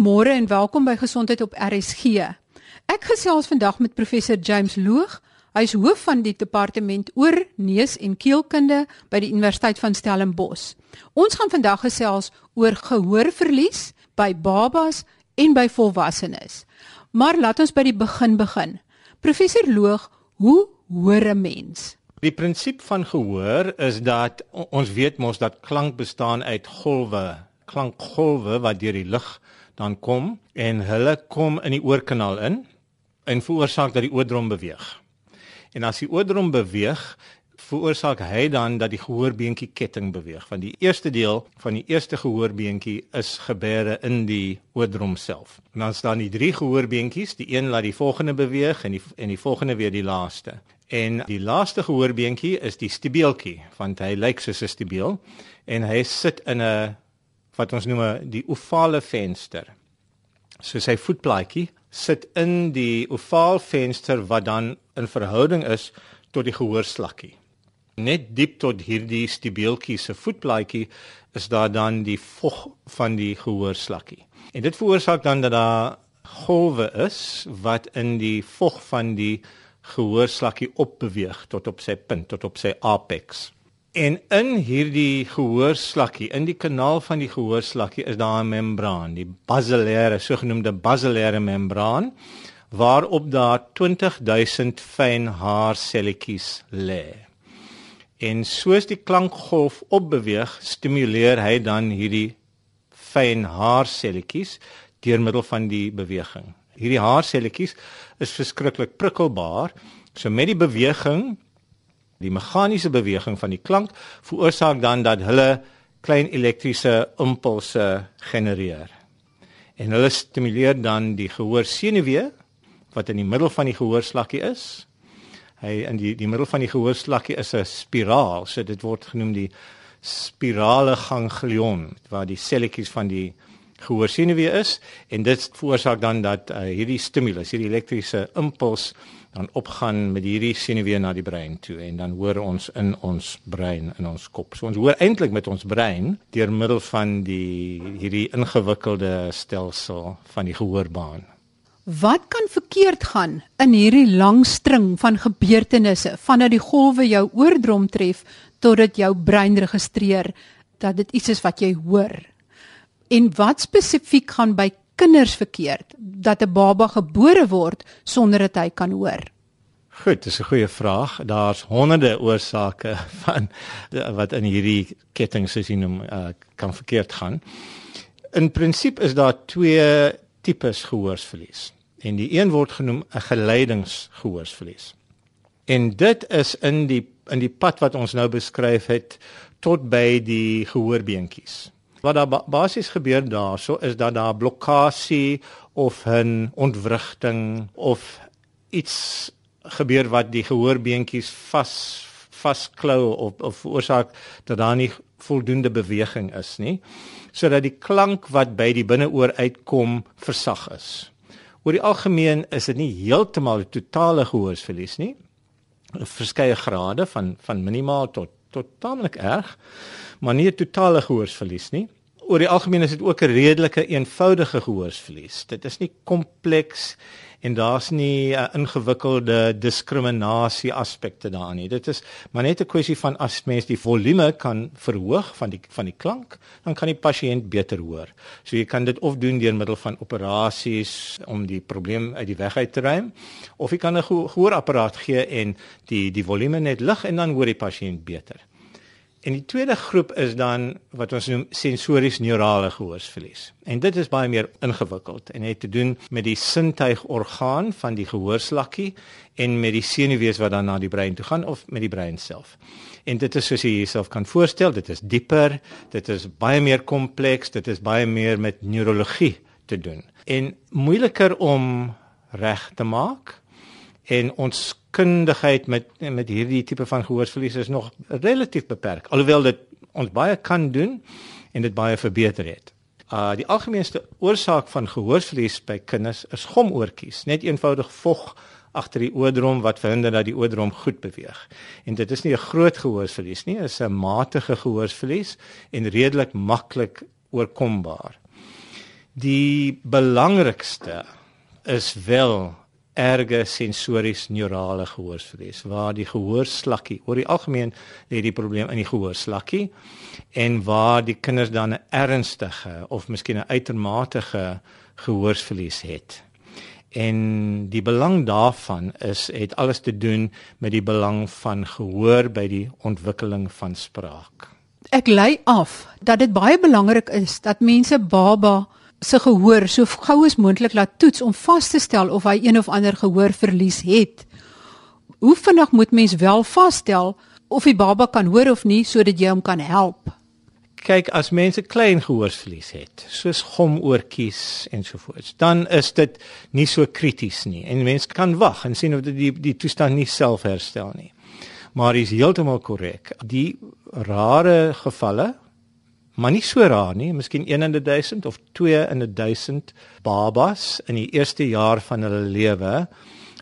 Goeiemôre en welkom by Gesondheid op RSG. Ek gesels vandag met professor James Loog. Hy is hoof van die departement oor neus en keelkunde by die Universiteit van Stellenbosch. Ons gaan vandag gesels oor gehoorverlies by babas en by volwassenes. Maar laat ons by die begin begin. Professor Loog, hoe hoor 'n mens? Die prinsip van gehoor is dat ons weet mos dat klank bestaan uit golwe klankgolwe wat deur die lug dan kom en hulle kom in die oorkanaal in en veroorsaak dat die oordrom beweeg. En as die oordrom beweeg, veroorsaak hy dan dat die gehoorbeentjie ketting beweeg. Want die eerste deel van die eerste gehoorbeentjie is gebeure in die oordrom self. En dan staan die drie gehoorbeentjies, die een laat die volgende beweeg en die en die volgende weer die laaste. En die laaste gehoorbeentjie is die stiebeeltjie, want hy lyk soos 'n stiebeel en hy sit in 'n wat ons noem die ovale venster. So sy voetplaatjie sit in die ovaal venster wat dan in verhouding is tot die gehoorslakkie. Net diep tot hierdie stiebeeltjie se voetplaatjie is daar dan die vog van die gehoorslakkie. En dit veroorsaak dan dat daar golwe is wat in die vog van die gehoorslakkie opbeweeg tot op sy punt, tot op sy apex. En in hierdie gehoorslakkie, in die kanaal van die gehoorslakkie is daar 'n membraan, die basilaire, sogenaamde basilaire membraan, waarop daar 20000 fyn haarselletjies lê. En soos die klankgolf opbeweeg, stimuleer hy dan hierdie fyn haarselletjies deur middel van die beweging. Hierdie haarselletjies is verskriklik prikkelbaar. So met die beweging Die meganiese beweging van die klank veroorsaak dan dat hulle klein elektriese impulse genereer. En hulle stimuleer dan die gehoorsenuwee wat in die middel van die gehoorslakkie is. Hy in die die middel van die gehoorslakkie is 'n spiraal, so dit word genoem die spirale ganglion waar die selletjies van die gehoorsenuwee is en dit veroorsaak dan dat uh, hierdie stimulus, hierdie elektriese impuls dan opgaan met hierdie senuwee na die brein toe en dan hoor ons in ons brein in ons kop. So ons hoor eintlik met ons brein deur middel van die hierdie ingewikkelde stelsel van die gehoorbaan. Wat kan verkeerd gaan in hierdie lang string van gebeurtenisse vandat die golwe jou oordrom tref totdat jou brein registreer dat dit iets is wat jy hoor? En wat spesifiek gaan by kinders verkeerd dat 'n baba gebore word sonder dat hy kan hoor? Goed, dis 'n goeie vraag. Daar's honderde oorsake van wat in hierdie ketting soos jy noem uh, kan verkeerd gaan. In prinsip is daar twee tipes gehoorsverlies. En die een word genoem 'n geleidingsgehoorsverlies. En dit is in die in die pad wat ons nou beskryf het tot by die gehoorbeentjies. Wat daar basies gebeur daarso is dat daar blokkade of 'n ontwrigting of iets gebeur wat die gehoorbeentjies vas vasklou of of veroorsaak dat daar nie voldoende beweging is nie sodat die klank wat by die binneoor uitkom versag is. Oor die algemeen is dit nie heeltemal 'n totale gehoorsverlies nie. Verskeie grade van van minimaal tot tot tamelik erg maar nie 'n totale gehoorsverlies nie. Oor die algemeen is dit ook 'n redelike eenvoudige gehoorsverlies. Dit is nie kompleks en daar's nie 'n ingewikkelde diskriminasie aspekte daarin nie. Dit is maar net 'n kwessie van as mens die volume kan verhoog van die van die klank, dan kan die pasiënt beter hoor. So jy kan dit of doen deur middel van operasies om die probleem uit die weg uit te ruim of jy kan 'n gehoorapparaat gee en die die volume net lig en dan hoor die pasiënt beter. En die tweede groep is dan wat ons noem sensories neurale gehoorsverlies. En dit is baie meer ingewikkeld en het te doen met die sintuigorgaan van die gehoorslakkie en met die senuwees wat dan na die brein toe gaan of met die brein self. En dit is soos jy jouself kan voorstel, dit is dieper, dit is baie meer kompleks, dit is baie meer met neurologie te doen. En moeiliker om reg te maak en ons kundigheid met met hierdie tipe van gehoorsverlies is nog relatief beperk alhoewel dit ons baie kan doen en dit baie verbeter het. Uh die algemeenste oorsaak van gehoorsverlies by kinders is gomoortjies, net eenvoudig vog agter die oordrom wat verhinder dat die oordrom goed beweeg. En dit is nie 'n groot gehoorsverlies nie, is 'n matige gehoorsverlies en redelik maklik oorkombaar. Die belangrikste is wel erge sensories neurale gehoorsverlies waar die gehoorslakkie oor die algemeen lê die probleem in die gehoorslakkie en waar die kinders dan 'n ernstige of miskien 'n uitermate gehoorsverlies het. En die belang daarvan is het alles te doen met die belang van gehoor by die ontwikkeling van spraak. Ek lei af dat dit baie belangrik is dat mense baba se gehoor so gou as moontlik laat toets om vas te stel of hy een of ander gehoorverlies het. Hoe vinnig moet mens wel vasstel of die baba kan hoor of nie sodat jy hom kan help? Kyk, as mense klein gehoorsverlies het, soos gomoortjies ensovoorts, dan is dit nie so krities nie en mense kan wag en sien of dit die die toestand nie self herstel nie. Maar is heeltemal korrek. Die rare gevalle maar nie so raar nie, miskien 1 in 1000 of 2 in 1000 babas in die eerste jaar van hulle lewe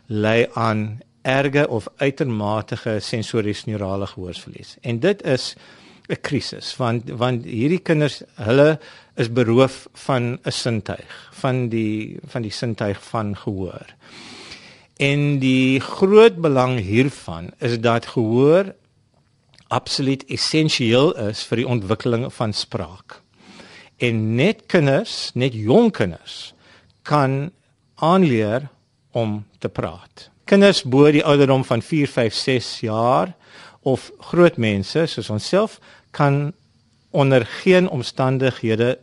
ly aan erge of uitermate sensories neurale gehoorsverlies. En dit is 'n krisis want want hierdie kinders hulle is beroof van 'n sintuig, van die van die sintuig van gehoor. En die groot belang hiervan is dat gehoor absoluut essensieel is vir die ontwikkeling van spraak. En net kinders, net jong kinders kan aanleer om te praat. Kinders bo die ouderdom van 4, 5, 6 jaar of groot mense soos onsself kan onder geen omstandighede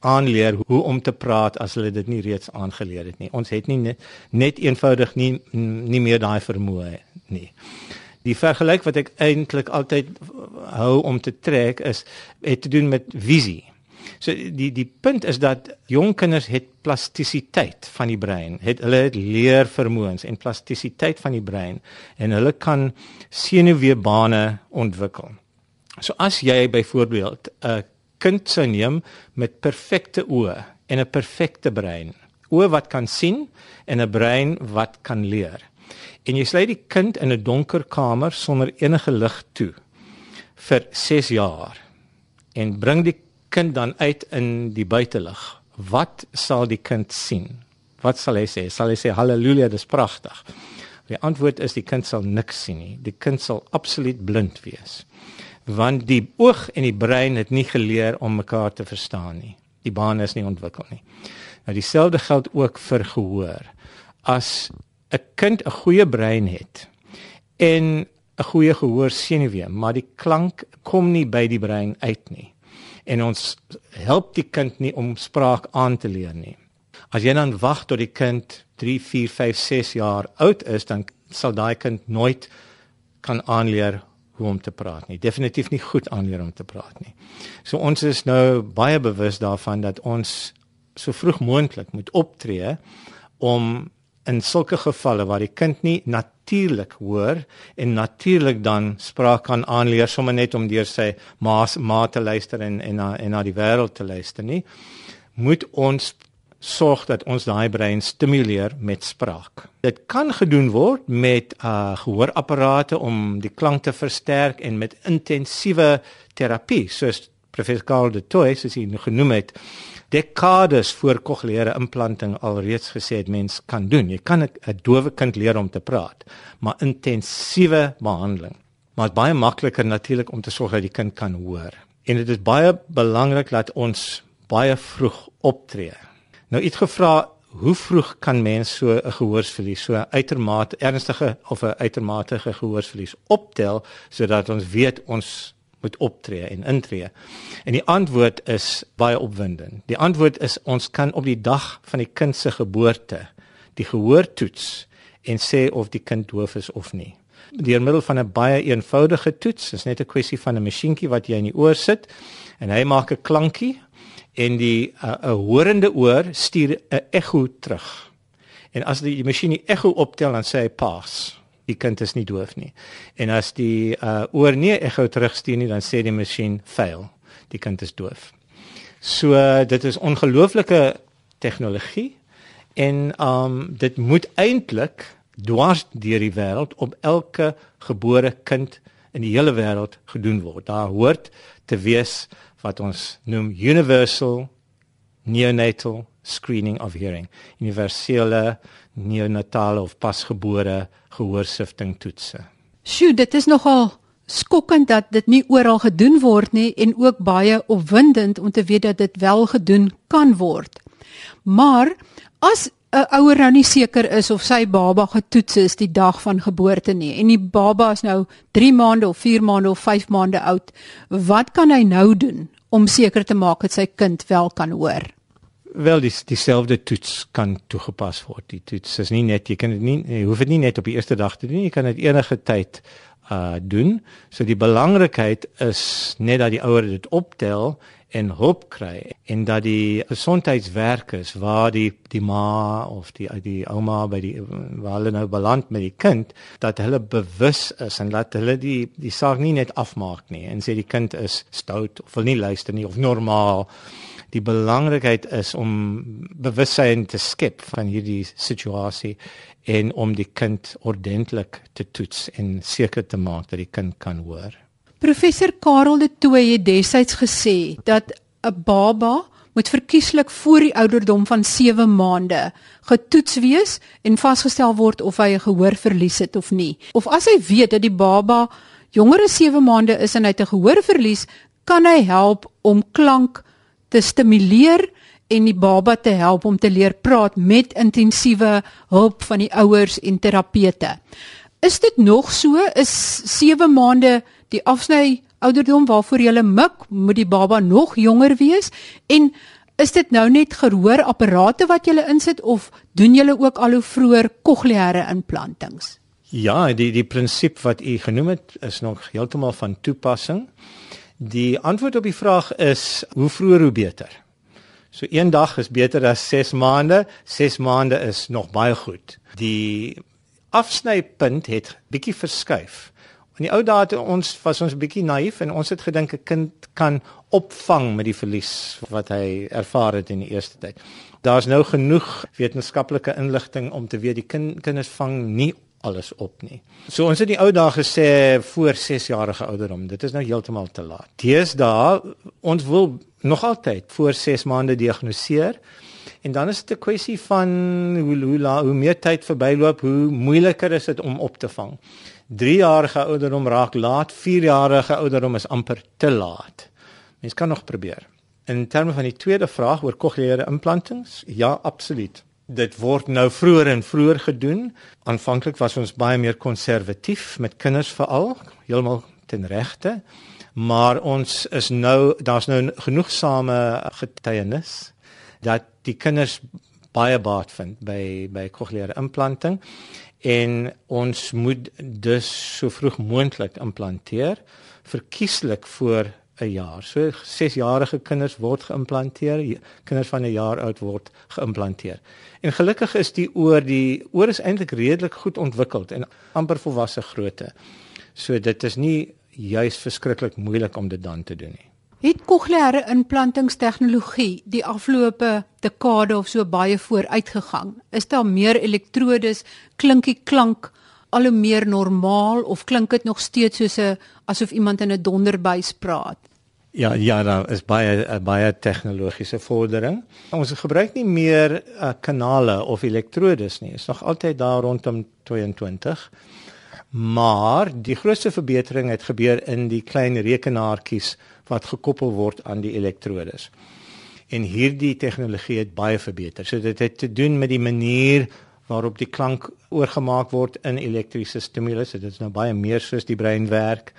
aanleer hoe om te praat as hulle dit nie reeds aangeleer het nie. Ons het nie net, net eenvoudig nie nie meer daai vermoë nie. Die vergelyk wat ek eintlik altyd hou om te trek is het te doen met visie. So die die punt is dat jong kinders het plastisiteit van die brein, het hulle het leervermoëns en plastisiteit van die brein en hulle kan senuweebane ontwikkel. So as jy byvoorbeeld 'n kind sou neem met perfekte oë en 'n perfekte brein, oë wat kan sien en 'n brein wat kan leer en jy sluit die kind in 'n donker kamer sonder enige lig toe vir 6 jaar en bring die kind dan uit in die buitelug. Wat sal die kind sien? Wat sal hy sê? Sal hy sê haleluja dis pragtig. Die antwoord is die kind sal niks sien nie. Die kind sal absoluut blind wees want die oog en die brein het nie geleer om mekaar te verstaan nie. Die bane is nie ontwikkel nie. Nou dieselfde geld ook vir gehoor. As 'n kind 'n goeie brein het en 'n goeie gehoor senuwee, maar die klank kom nie by die brein uit nie. En ons help die kind nie om spraak aan te leer nie. As jy dan wag tot die kind 3, 4, 5, 6 jaar oud is, dan sal daai kind nooit kan aanleer hoe om te praat nie. Definitief nie goed aanleer om te praat nie. So ons is nou baie bewus daarvan dat ons so vroeg moontlik moet optree om in sulke gevalle waar die kind nie natuurlik hoor en natuurlik dan spraak kan aanleer sommer net om deur sy ma ma te luister en en na en na die wêreld te luister nie moet ons sorg dat ons daai brein stimuleer met spraak. Dit kan gedoen word met uh gehoorapparate om die klank te versterk en met intensiewe terapie soos professor Karl de Tooy soos hy genoem het dekades voor kokleaire implanting alreeds gesê het mens kan doen. Jy kan 'n dowe kind leer om te praat, maar intensiewe behandeling. Maar dit is baie makliker natuurlik om te sorg dat die kind kan hoor. En dit is baie belangrik dat ons baie vroeg optree. Nou iets gevra, hoe vroeg kan mens so 'n gehoorsverlies, so 'n uitermate ernstige of 'n uitermate gehoorsverlies optel sodat ons weet ons moet optree en intree. En die antwoord is baie opwindend. Die antwoord is ons kan op die dag van die kind se geboorte die gehoor toets en sê of die kind doof is of nie. Deur middel van 'n baie eenvoudige toets, dis net 'n kwessie van 'n masjienkie wat jy in die oor sit en hy maak 'n klankie en die 'n uh, horende oor stuur 'n ekko terug. En as die masjien die ekko optel dan sê hy pas die kind is nie doof nie. En as die uh oor nee ek gou terugstuur nie dan sê die masjien fail. Die kind is doof. So dit is ongelooflike tegnologie en um dit moet eintlik dwars deur die wêreld op elke gebore kind in die hele wêreld gedoen word. Daar hoort te wees wat ons noem universal neonatal screening of hearing. Universele neonatale of pasgebore gehoorsifting toetse. Sjoe, dit is nogal skokkend dat dit nie oral gedoen word nie en ook baie opwindend om te weet dat dit wel gedoen kan word. Maar as 'n ouer nou nie seker is of sy baba getoets is die dag van geboorte nie en die baba is nou 3 maande of 4 maande of 5 maande oud, wat kan hy nou doen om seker te maak dat sy kind wel kan hoor? Wel dis dieselfde toets kan toegepas word. Die toets is nie net jy kan dit nie jy hoef dit nie net op die eerste dag te doen nie, jy kan dit enige tyd uh doen. So die belangrikheid is net dat die ouer dit optel en hulp kry en dat die gesondheidswerkers waar die die ma of die die ouma by die waar hulle nou beland met die kind dat hulle bewus is en laat hulle die die saak nie net afmaak nie en sê die kind is stout of wil nie luister nie of normaal die belangrikheid is om bewussyn te skep van hierdie situasie en om die kind ordentlik te toets en seker te maak dat die kind kan hoor. Professor Karel de Tooy het desyds gesê dat 'n baba moet verkieslik voor die ouderdom van 7 maande getoets wees en vasgestel word of hy 'n gehoorverlies het of nie. Of as hy weet dat die baba jonger as 7 maande is en hy het 'n gehoorverlies, kan hy help om klank te stimuleer en die baba te help om te leer praat met intensiewe hulp van die ouers en terapeute. Is dit nog so? Is 7 maande die afsny ouderdom waarvoor jy mik, moet die baba nog jonger wees en is dit nou net gehoorapparate wat jy insit of doen jy ook al hoe vroeër kokleaire implantings? Ja, die die prinsip wat u genoem het is nog heeltemal van toepassing. Die antwoord op die vraag is hoe vroeër hoe beter. So een dag is beter as 6 maande. 6 maande is nog baie goed. Die afsnypunt het bietjie verskuif. In die ou dae het ons was ons bietjie naïef en ons het gedink 'n kind kan opvang met die verlies wat hy ervaar het in die eerste tyd. Daar's nou genoeg wetenskaplike inligting om te weet die kind kinders vang nie alles op nie. So ons het die ou dae gesê voor 6 jarige ouderdom. Dit is nou heeltemal te laat. Deesdae ons wil nog altyd voor 6 maande diagnoseer. En dan is dit 'n kwessie van hoe hoe la, hoe meer tyd verbyloop, hoe moeiliker is dit om op te vang. 3 jarige ouderdom raak laat, 4 jarige ouderdom is amper te laat. Mens kan nog probeer. In terme van die tweede vraag oor kokleaire implantings, ja, absoluut. Dit word nou vroeër en vroeër gedoen. Aanvanklik was ons baie meer konservatief met kinders veral, heeltemal ten regte maar ons is nou daar's nou genoegsame getuienis dat die kinders baie baat vind by by kokleaire implanting en ons moet dus so vroeg moontlik implanteer verkieslik voor 'n jaar. So 6-jarige kinders word geïmplanteer, kinders van 'n jaar oud word geïmplanteer. En gelukkig is die oor die oor is eintlik redelik goed ontwikkeld en amper volwasse grootte. So dit is nie juis verskriklik moeilik om dit dan te doen nie. Het kokleaire implantingstegnologie die afgelope dekade of so baie vooruit gegaan? Is daar meer elektrodes, klink die klank al hoe meer normaal of klink dit nog steeds soos 'n asof iemand in 'n donderbuis praat? Ja, ja, daar is baie baie tegnologiese vordering. Ons gebruik nie meer uh, kanale of elektrodes nie. Is nog altyd daar rondom 22. Maar die grootste verbetering het gebeur in die klein rekenaartjies wat gekoppel word aan die elektrodes. En hierdie tegnologie het baie verbeter. So dit het te doen met die manier waarop die klank oorgemaak word in elektriese stimulus. Dit is nou baie meer soos die brein werk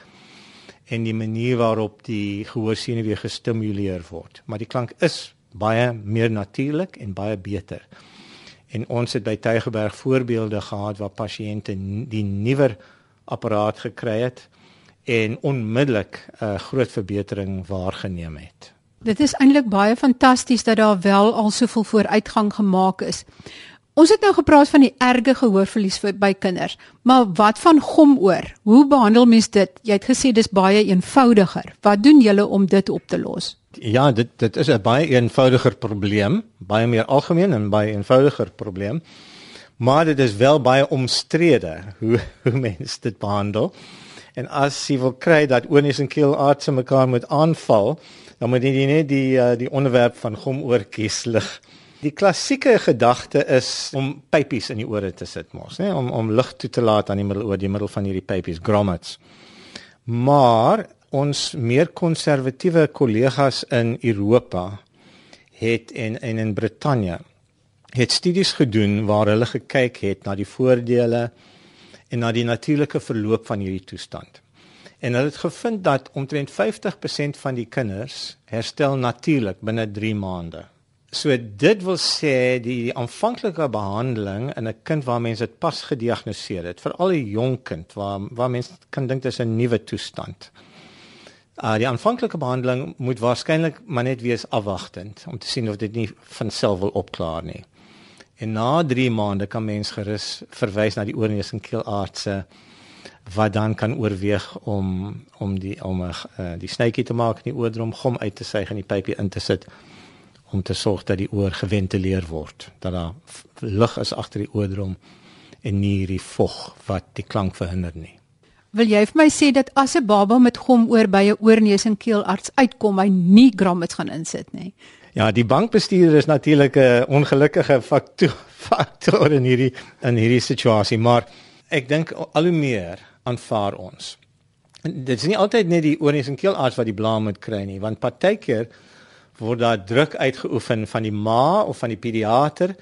en die manier waarop die gehoorsenuwee gestimuleer word. Maar die klank is baie meer natuurlik en baie beter. En ons het by Tygerberg voorbeelde gehad waar pasiënte die nuwer apparaat gekry het en onmiddellik 'n uh, groot verbetering waargeneem het. Dit is eintlik baie fantasties dat daar wel al soveel vooruitgang gemaak is. Ons het nou gepraat van die erge gehoorverlies by kinders, maar wat van gomoor? Hoe behandel mens dit? Jy het gesê dis baie eenvoudiger. Wat doen julle om dit op te los? Ja, dit dit is 'n baie eenvoudiger probleem, baie meer algemeen en baie eenvoudiger probleem. Maar dit is wel baie omstrede hoe hoe mense dit behandel. En as jy wil kry dat oornies en keelartse mekaar moet aanval, dan moet jy net die uh, die onderwerp van gomoorkies lig. Die klassieke gedagte is om pypies in die ore te sit mos, nê, om om lug toe te laat aan die middel oor die middel van hierdie pypies, grommets. Maar ons meer konservatiewe kollegas in Europa het en en in Brittanje het studies gedoen waar hulle gekyk het na die voordele en na die natuurlike verloop van hierdie toestand. En hulle het gevind dat omtrent 50% van die kinders herstel natuurlik binne 3 maande. So dit wil sê die aanvanklike behandeling in 'n kind waar mense dit pas gediagnoseer het, veral 'n jong kind waar waar mense kan dink dis 'n nuwe toestand. Uh die aanvanklike behandeling moet waarskynlik maar net wees afwagtend om te sien of dit nie van self wil opklaar nie. En na 3 maande kan mens gerus verwys na die oorneus en keelaartse wat dan kan oorweeg om om die om 'n uh, die snytjie te maak in die oordrom gom uit te suig en die pypie in te sit om te sorg dat die oor geventileer word dat daar lug is agter die oordrom en nie hierdie vog wat die klank verhinder nie. Wil jy vir my sê dat as 'n baba met gom oor by 'n oorneus en keelarts uitkom, hy nie grommets gaan insit nie? Ja, die bankbestuurder is natuurlik 'n ongelukkige faktor faktor in hierdie in hierdie situasie, maar ek dink al hoe meer aanvaar ons. Dit is nie altyd net die oorneus en keelarts wat die blaam moet kry nie, want partykeer word daar druk uitgeoefen van die ma of van die pediater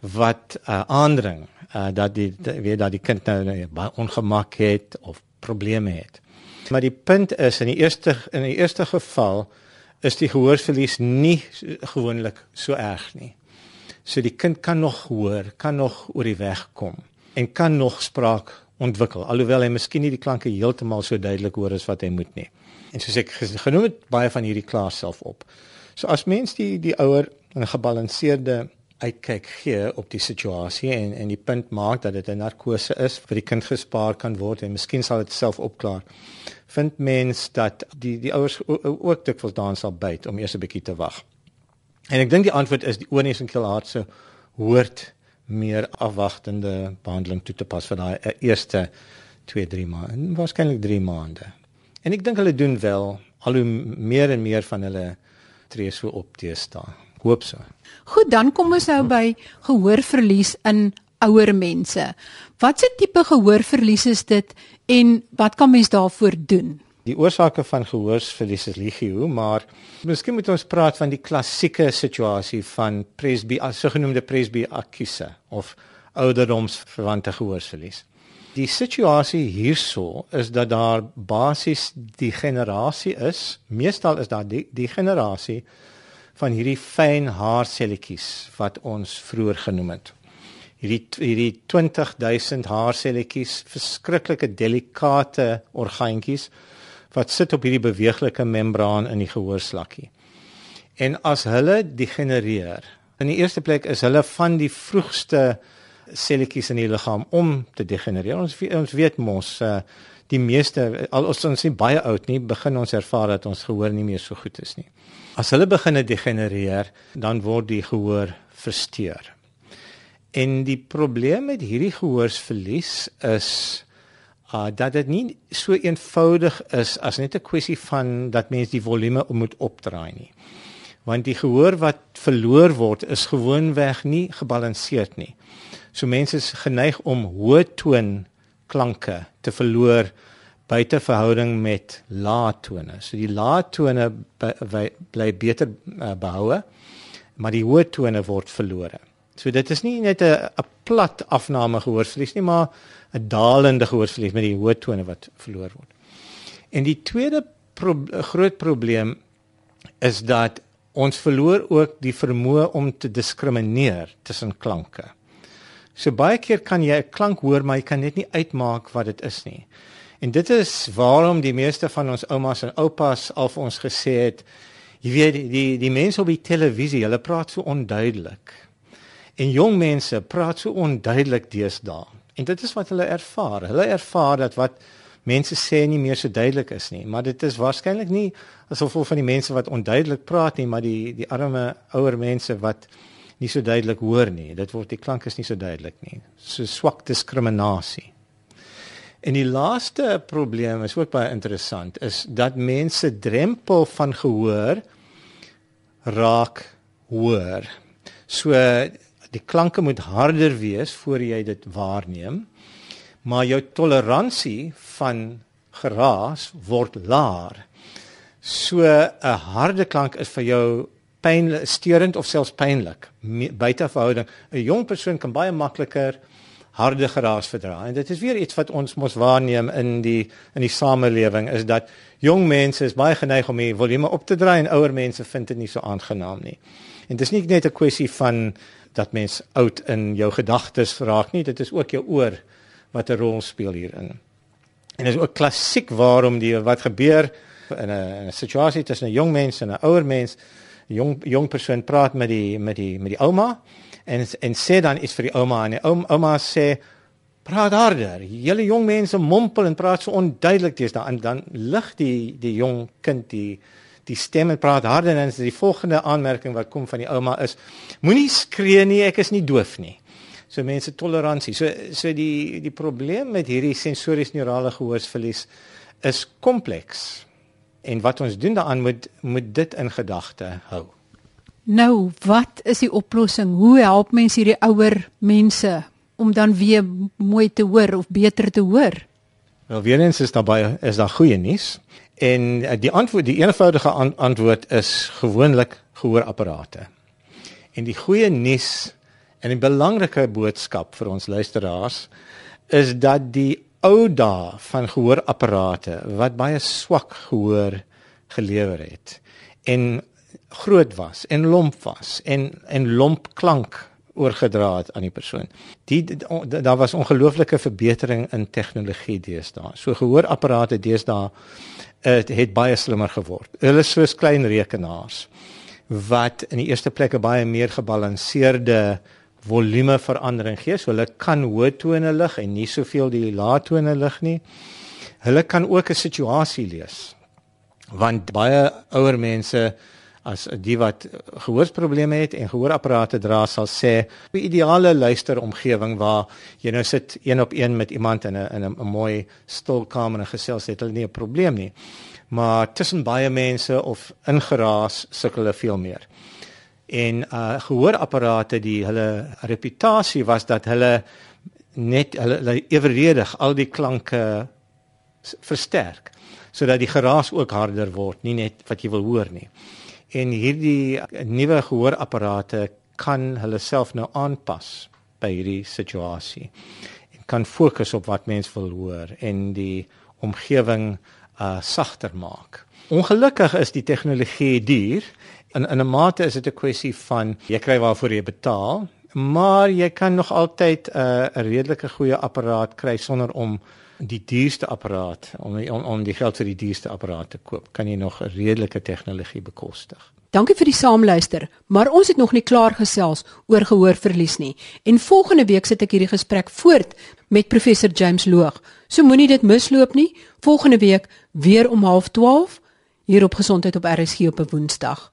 wat uh, aandring uh, dat die weet dat die kind nou, nou baie ongemak het of probleme het. Maar die punt is in die eerste in die eerste geval is die gehoorverlies nie gewoonlik so erg nie. So die kind kan nog hoor, kan nog oor die weg kom en kan nog spraak ontwikkel alhoewel hy miskien nie die klanke heeltemal so duidelik hoor as wat hy moet nie. En soos ek genoem het baie van hierdie klaar self op. So as mens die die ouer 'n gebalanseerde uitkyk gee op die situasie en en die punt maak dat dit 'n narkose is vir die kind gespaar kan word en miskien sal dit self opklaar. Vind mens dat die die ouers ook dikwels daan sal byt om eers 'n bietjie te wag. En ek dink die antwoord is die oorneus en keelhartse hoort meer afwagtende behandeling toe te pas vir daai eh, eerste 2-3 maande, waarskynlik 3 maande. En ek dink hulle doen wel al hoe meer en meer van hulle tree so op teesta. Hoop so. Goed, dan kom ons nou by gehoorverlies in ouer mense. Watse tipe gehoorverlies is dit en wat kan mens daarvoor doen? Die oorsake van gehoorsverlies is legio, maar miskien moet ons praat van die klassieke situasie van presby, asgenoemde presby akuse of ouderdomsverwante gehoorsverlies. Die situasie hierso is dat daar basies die generasie is, meestal is daar die, die generasie van hierdie fyn haarselletjies wat ons vroeër genoem het. Hierdie hierdie 20000 haarselletjies, verskriklike delikate orgaantjies wat sit op hierdie beweeglike membraan in die gehoorslakkie. En as hulle degenereer, in die eerste plek is hulle van die vroegste selletjies in die liggaam om te degenereer. Ons ons weet mos uh, die meeste al ons ons nie baie oud nie, begin ons ervaar dat ons gehoor nie meer so goed is nie. As hulle begin degenereer, dan word die gehoor versteur. En die probleem met hierdie gehoorsverlies is uh dat dit nie so eenvoudig is as net 'n kwessie van dat mens die volume moet opdraai nie. Want die gehoor wat verloor word is gewoonweg nie gebalanseerd nie. So mense is geneig om hoë toon klanke te verloor buite verhouding met lae tone. So die lae tone bly beter uh, behoue, maar die hoë tone word verlore. So dit is nie net 'n 'n plat afname gehoorverlies nie, maar 'n dalende gehoorverlies met die hoë tone wat verloor word. En die tweede pro groot probleem is dat ons verloor ook die vermoë om te diskrimineer tussen klanke. So baie keer kan jy 'n klank hoor, maar jy kan net nie uitmaak wat dit is nie. En dit is waarom die meeste van ons oumas en oupas al vir ons gesê het, jy weet die die, die mense op die televisie, hulle praat so onduidelik. En jong mense praat so onduidelik deesdae. En dit is wat hulle ervaar. Hulle ervaar dat wat mense sê nie meer so duidelik is nie, maar dit is waarskynlik nie asof van die mense wat onduidelik praat nie, maar die die arme ouer mense wat nie so duidelik hoor nie. Dit word die klank is nie so duidelik nie. So swak diskriminasie. En die laaste probleem is ook baie interessant is dat mense drempel van gehoor raak hoor. So die klanke moet harder wees voor jy dit waarneem. Maar jou toleransie van geraas word laer. So 'n harde klank is vir jou pyn steurend of selfs pynlik buite verhouding 'n jong persoon kan baie makliker harde geraas verdra. En dit is weer iets wat ons mos waarneem in die in die samelewing is dat jong mense is baie geneig om die volume op te draai en ouer mense vind dit nie so aangenaam nie. En dit is nie net 'n kwessie van dat mens oud in jou gedagtes raak nie dit is ook jou oor wat 'n rol speel hierin. En dit is ook klassiek waarom die wat gebeur in 'n 'n situasie tussen 'n jong mens en 'n ouer mens jong jong persoon praat met die met die met die ouma en en sê dan iets vir die ouma en die ouma, sê praat harder. Julle jong mense mompel en praat so onduidelik dis dan dan lig die die jong kind die die stem en praat harder en die volgende aanmerking wat kom van die ouma is moenie skree nie, ek is nie doof nie. So mense toleransie. So so die die probleem met hierdie sensories neurale gehoorsverlies is kompleks. En wat ons doen daaraan moet moet dit in gedagte hou. Nou, wat is die oplossing? Hoe help mens hierdie ouer mense om dan weer mooi te hoor of beter te hoor? Wel, weer eens is daar baie is daar goeie nuus. En eh, die antwoord, die eenvoudige antwoord is gewoonlik gehoorapparate. En die goeie nuus en 'n belangrike boodskap vir ons luisteraars is dat die ou dae van gehoorapparate wat baie swak gehoor gelewer het en groot was en lomp was en en lomp klank oorgedra het aan die persoon. Die daar was ongelooflike verbetering in tegnologie deesdae. So gehoorapparate deesdae het, het baie slimmer geword. Hulle is soos klein rekenaars wat in die eerste plek 'n baie meer gebalanseerde volume verandering gee. So hulle kan hoë tone lig en nie soveel die lae tone lig nie. Hulle kan ook 'n situasie lees. Want baie ouer mense as die wat gehoorsprobleme het en gehoorapparate dra sal sê 'n ideale luisteromgewing waar jy nou sit een op een met iemand in 'n in 'n mooi stil kamer en gesels het hulle nie 'n probleem nie. Maar tussen baie mense of ingeraas sukkel hulle veel meer en uh gehoorapparate die hulle reputasie was dat hulle net hulle, hulle eweredig al die klanke versterk sodat die geraas ook harder word nie net wat jy wil hoor nie. En hierdie nuwe gehoorapparate kan hulle self nou aanpas by hierdie situasie en kan fokus op wat mens wil hoor en die omgewing uh sagter maak. Ongelukkig is die tegnologie duur in in 'n mate is dit 'n kwessie van jy kry waarvoor jy betaal, maar jy kan nog altyd 'n uh, 'n redelike goeie apparaat kry sonder om die duurste apparaat om, om om die geld vir die duurste apparaat te koop. Kan jy nog 'n redelike tegnologie bekostig? Dankie vir die saamluister, maar ons het nog nie klaar gesels oor gehoorverlies nie. En volgende week sit ek hierdie gesprek voort met professor James Loog. So moenie dit misloop nie. Volgende week weer om 12:30 hier op Gesondheid op RSG op 'n Woensdag.